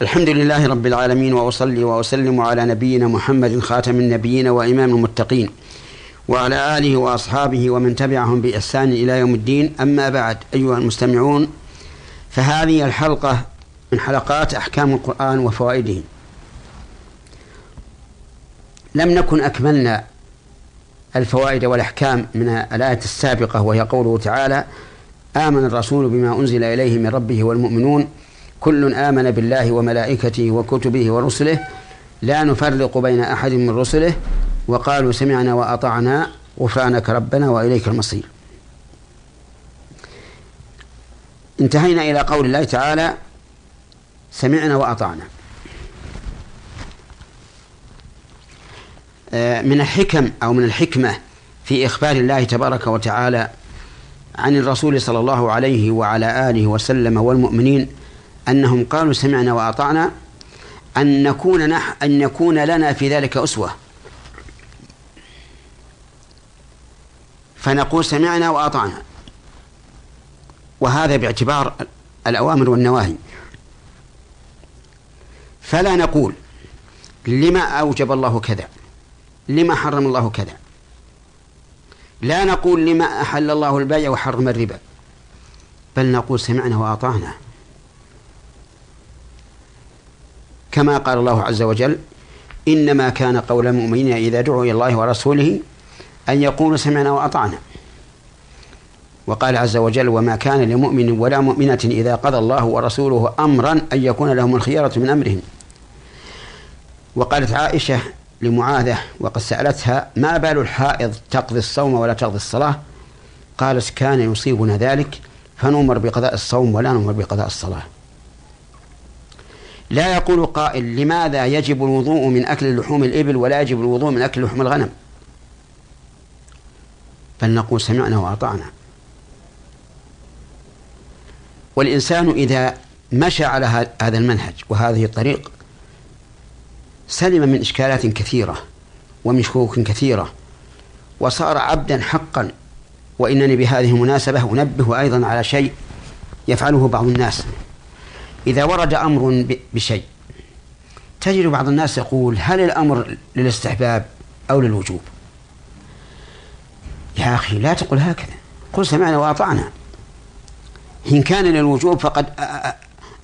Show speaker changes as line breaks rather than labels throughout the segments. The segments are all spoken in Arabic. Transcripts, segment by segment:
الحمد لله رب العالمين وأصلي وأسلم على نبينا محمد خاتم النبيين وإمام المتقين وعلى آله وأصحابه ومن تبعهم بإحسان إلى يوم الدين. أما بعد أيها المستمعون فهذه الحلقة من حلقات أحكام القرآن وفوائده. لم نكن أكملنا الفوائد والأحكام من الآية السابقة وهي قوله تعالى آمن الرسول بما أنزل إليه من ربه والمؤمنون. كل آمن بالله وملائكته وكتبه ورسله لا نفرق بين أحد من رسله وقالوا سمعنا وأطعنا غفرانك ربنا وإليك المصير. انتهينا إلى قول الله تعالى سمعنا وأطعنا. آه، من الحكم أو من الحكمة في إخبار الله تبارك وتعالى عن الرسول صلى الله عليه وعلى آله وسلم والمؤمنين أنهم قالوا سمعنا وأطعنا أن نكون نح أن يكون لنا في ذلك أسوة. فنقول سمعنا وأطعنا. وهذا باعتبار الأوامر والنواهي. فلا نقول لما أوجب الله كذا لما حرم الله كذا. لا نقول لما أحل الله البيع وحرم الربا. بل نقول سمعنا وأطعنا. كما قال الله عز وجل إنما كان قول المؤمنين إذا دعوا إلى الله ورسوله أن يقولوا سمعنا وأطعنا. وقال عز وجل وما كان لمؤمن ولا مؤمنة إذا قضى الله ورسوله أمرا أن يكون لهم الخيارة من أمرهم. وقالت عائشة لمعاذة وقد سألتها ما بال الحائض تقضي الصوم ولا تقضي الصلاة؟ قالت كان يصيبنا ذلك فنؤمر بقضاء الصوم ولا نؤمر بقضاء الصلاة. لا يقول قائل لماذا يجب الوضوء من أكل لحوم الإبل ولا يجب الوضوء من أكل لحوم الغنم؟ بل نقول سمعنا وأطعنا. والإنسان إذا مشى على هذا المنهج وهذه الطريق سلم من إشكالات كثيرة ومن شكوك كثيرة وصار عبدا حقا وإنني بهذه المناسبة أنبه أيضا على شيء يفعله بعض الناس. إذا ورد أمر بشيء. تجد بعض الناس يقول هل الأمر للاستحباب أو للوجوب؟ يا أخي لا تقل هكذا. قل سمعنا وأطعنا. إن كان للوجوب فقد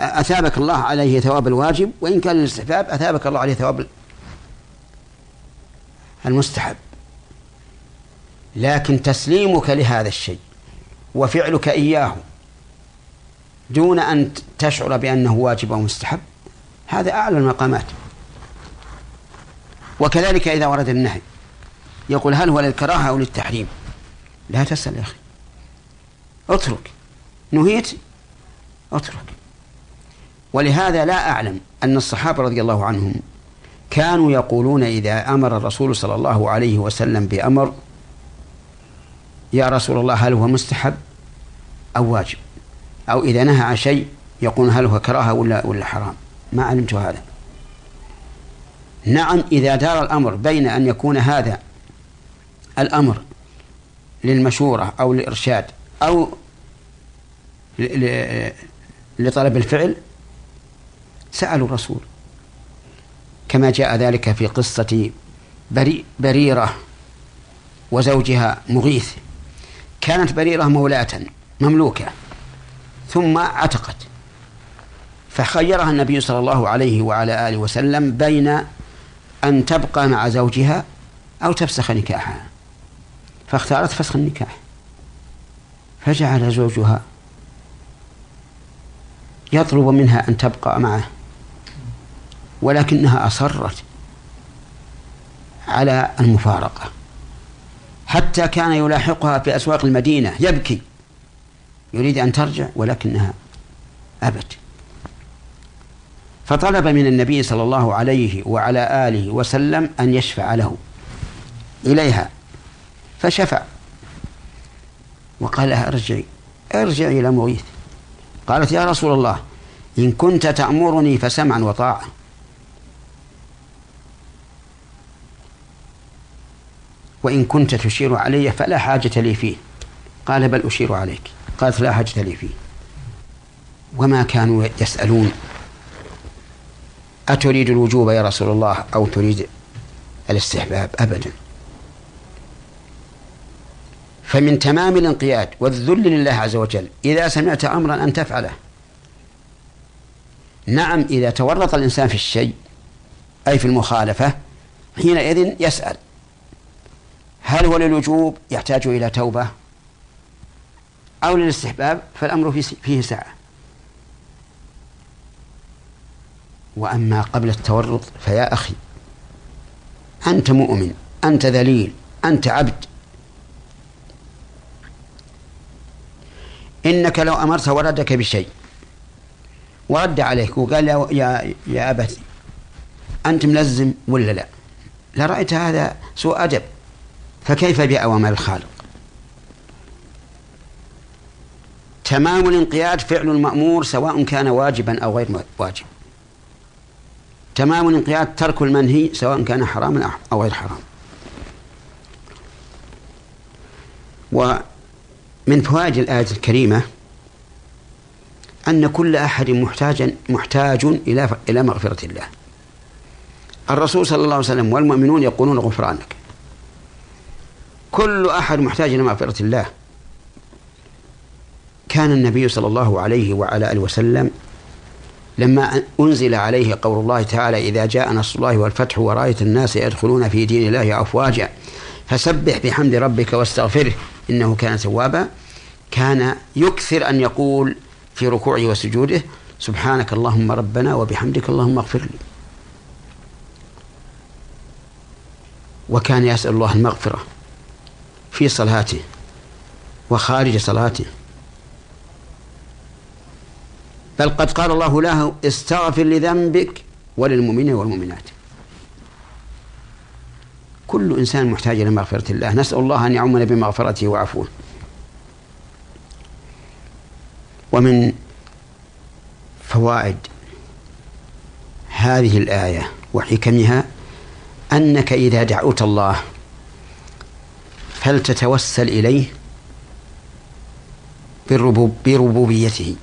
أثابك الله عليه ثواب الواجب وإن كان للاستحباب أثابك الله عليه ثواب المستحب. لكن تسليمك لهذا الشيء وفعلك إياه دون أن تشعر بأنه واجب أو مستحب هذا أعلى المقامات. وكذلك إذا ورد النهي يقول هل هو للكراهة أو للتحريم؟ لا تسأل يا أخي. اترك. نهيت؟ اترك. ولهذا لا أعلم أن الصحابة رضي الله عنهم كانوا يقولون إذا أمر الرسول صلى الله عليه وسلم بأمر يا رسول الله هل هو مستحب أو واجب؟ أو إذا نهى عن شيء يقول هل هو كراهة ولا ولا حرام. ما علمت هذا. نعم إذا دار الأمر بين أن يكون هذا الأمر للمشورة أو للإرشاد أو لطلب الفعل سألوا الرسول. كما جاء ذلك في قصة بريرة وزوجها مغيث. كانت بريرة مولاة مملوكة. ثم عتقت. فخيرها النبي صلى الله عليه وعلى آله وسلم بين أن تبقى مع زوجها أو تفسخ نكاحها. فاختارت فسخ النكاح. فجعل زوجها يطلب منها أن تبقى معه ولكنها أصرت على المفارقة. حتى كان يلاحقها في أسواق المدينة يبكي. يريد أن ترجع ولكنها أبت. فطلب من النبي صلى الله عليه وعلى آله وسلم أن يشفع له إليها فشفع. وقال لها أرجعي أرجعي إلى مغيث. قالت يا رسول الله إن كنت تأمرني فسمعا وطاعة. وإن كنت تشير علي فلا حاجة لي فيه. قال بل أشير عليك. قالت لا حاجة لي فيه. وما كانوا يسألون. أتريد الوجوب يا رسول الله أو تريد الاستحباب؟ أبدا. فمن تمام الانقياد والذل لله عز وجل إذا سمعت أمرا أن تفعله. نعم إذا تورط الإنسان في الشيء أي في المخالفة حينئذ يسأل. هل هو للوجوب؟ يحتاج إلى توبة؟ أو للاستحباب فالأمر فيه سعة وأما قبل التورط فيا أخي أنت مؤمن أنت ذليل أنت عبد إنك لو أمرت ولدك بشيء ورد عليك وقال يا يا, يا أبتي أنت ملزم ولا لا؟ لرأيت هذا سوء أدب فكيف بأوامر الخالق؟ تمام الانقياد فعل المأمور سواء كان واجبا أو غير واجب. تمام الانقياد ترك المنهي سواء كان حراما أو غير حرام. ومن فوائد الآية الكريمة أن كل أحد محتاج محتاج إلى إلى مغفرة الله. الرسول صلى الله عليه وسلم والمؤمنون يقولون غفرانك. كل أحد محتاج إلى مغفرة الله. كان النبي صلى الله عليه وعلى آله وسلم لما أنزل عليه قول الله تعالى إذا جاء نصر الله والفتح ورأيت الناس يدخلون في دين الله أفواجا فسبح بحمد ربك واستغفره إنه كان توابا كان يكثر أن يقول في ركوعه وسجوده سبحانك اللهم ربنا وبحمدك اللهم اغفر لي. وكان يسأل الله المغفرة في صلاته وخارج صلاته. بل قد قال الله له استغفر لذنبك وللمؤمنين والمؤمنات. كل إنسان محتاج إلى مغفرة الله. نسأل الله أن يعمنا بمغفرته وعفوه. ومن فوائد هذه الآية وحكمها أنك إذا دعوت الله فلتتوسل إليه بربوبيته.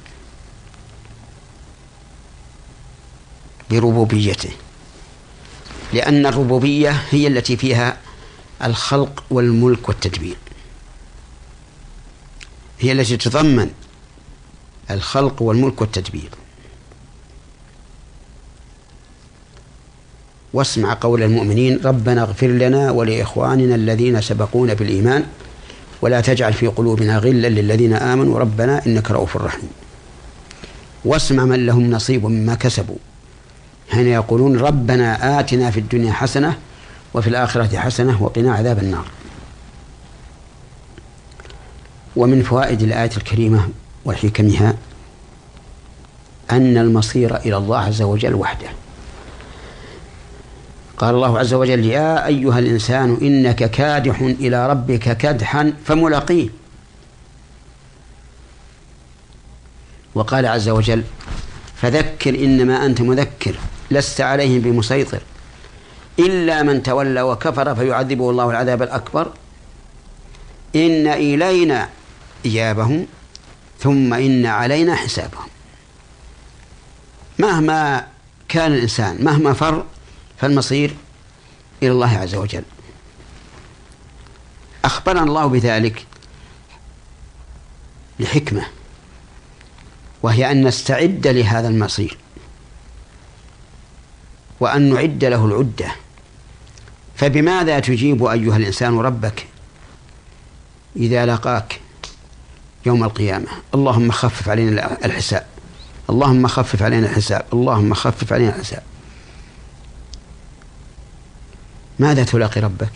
بربوبيته. لأن الربوبية هي التي فيها الخلق والملك والتدبير. هي التي تتضمن الخلق والملك والتدبير. واسمع قول المؤمنين ربنا اغفر لنا ولإخواننا الذين سبقونا بالإيمان ولا تجعل في قلوبنا غلا للذين آمنوا. ربنا إنك رؤوف رحيم. واسمع من لهم نصيب مما كسبوا. حين يقولون ربنا آتنا في الدنيا حسنة وفي الآخرة حسنة وقنا عذاب النار. ومن فوائد الآية الكريمة وحكمها أن المصير إلى الله عز وجل وحده. قال الله عز وجل يا أيها الإنسان إنك كادح إلى ربك كدحا فملاقيه. وقال عز وجل فذكر إنما أنت مذكر. لست عليهم بمسيطر. إلا من تولى وكفر فيعذبه الله العذاب الأكبر. إن إلينا إيابهم ثم إن علينا حسابهم. مهما كان الإنسان مهما فر فالمصير إلى الله عز وجل. أخبرنا الله بذلك لحكمة وهي أن نستعد لهذا المصير. وأن نعد له العدة. فبماذا تجيب أيها الإنسان ربك إذا لقاك يوم القيامة؟ اللهم خفف علينا الحساب. اللهم خفف علينا الحساب. اللهم خفف علينا الحساب. ماذا تلاقي ربك؟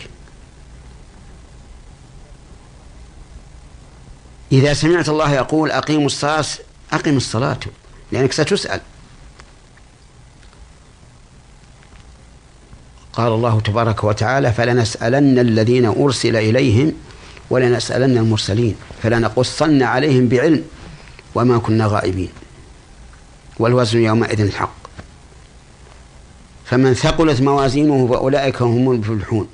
إذا سمعت الله يقول أقيموا الصلاة أقم الصلاة. لأنك ستسأل. قال الله تبارك وتعالى فلنسألن الذين أرسل إليهم ولنسألن المرسلين فلنقصن عليهم بعلم وما كنا غائبين والوزن يومئذ الحق. فمن ثقلت موازينه فأولئك هم المفلحون.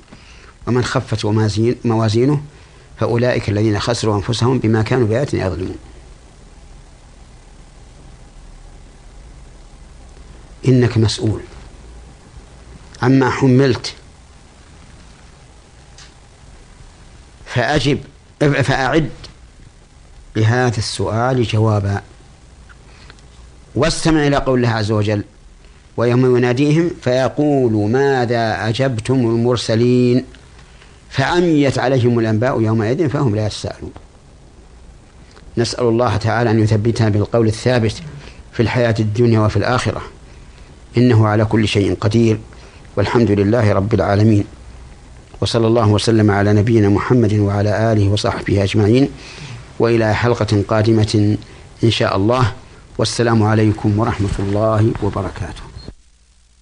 ومن خفت موازينه فأولئك الذين خسروا أنفسهم بما كانوا بآياتنا يظلمون. إنك مسؤول. عما حملت. فأجب فأعد لهذا السؤال جوابا. واستمع إلى قول الله عز وجل ويوم يناديهم فيقول ماذا أجبتم المرسلين؟ فعميت عليهم الأنباء يومئذ فهم لا يتساءلون نسأل الله تعالى أن يثبتنا بالقول الثابت في الحياة الدنيا وفي الآخرة. إنه على كل شيء قدير. والحمد لله رب العالمين. وصلى الله وسلم على نبينا محمد وعلى آله وصحبه أجمعين. وإلى حلقة قادمة إن شاء الله. والسلام عليكم ورحمة الله وبركاته.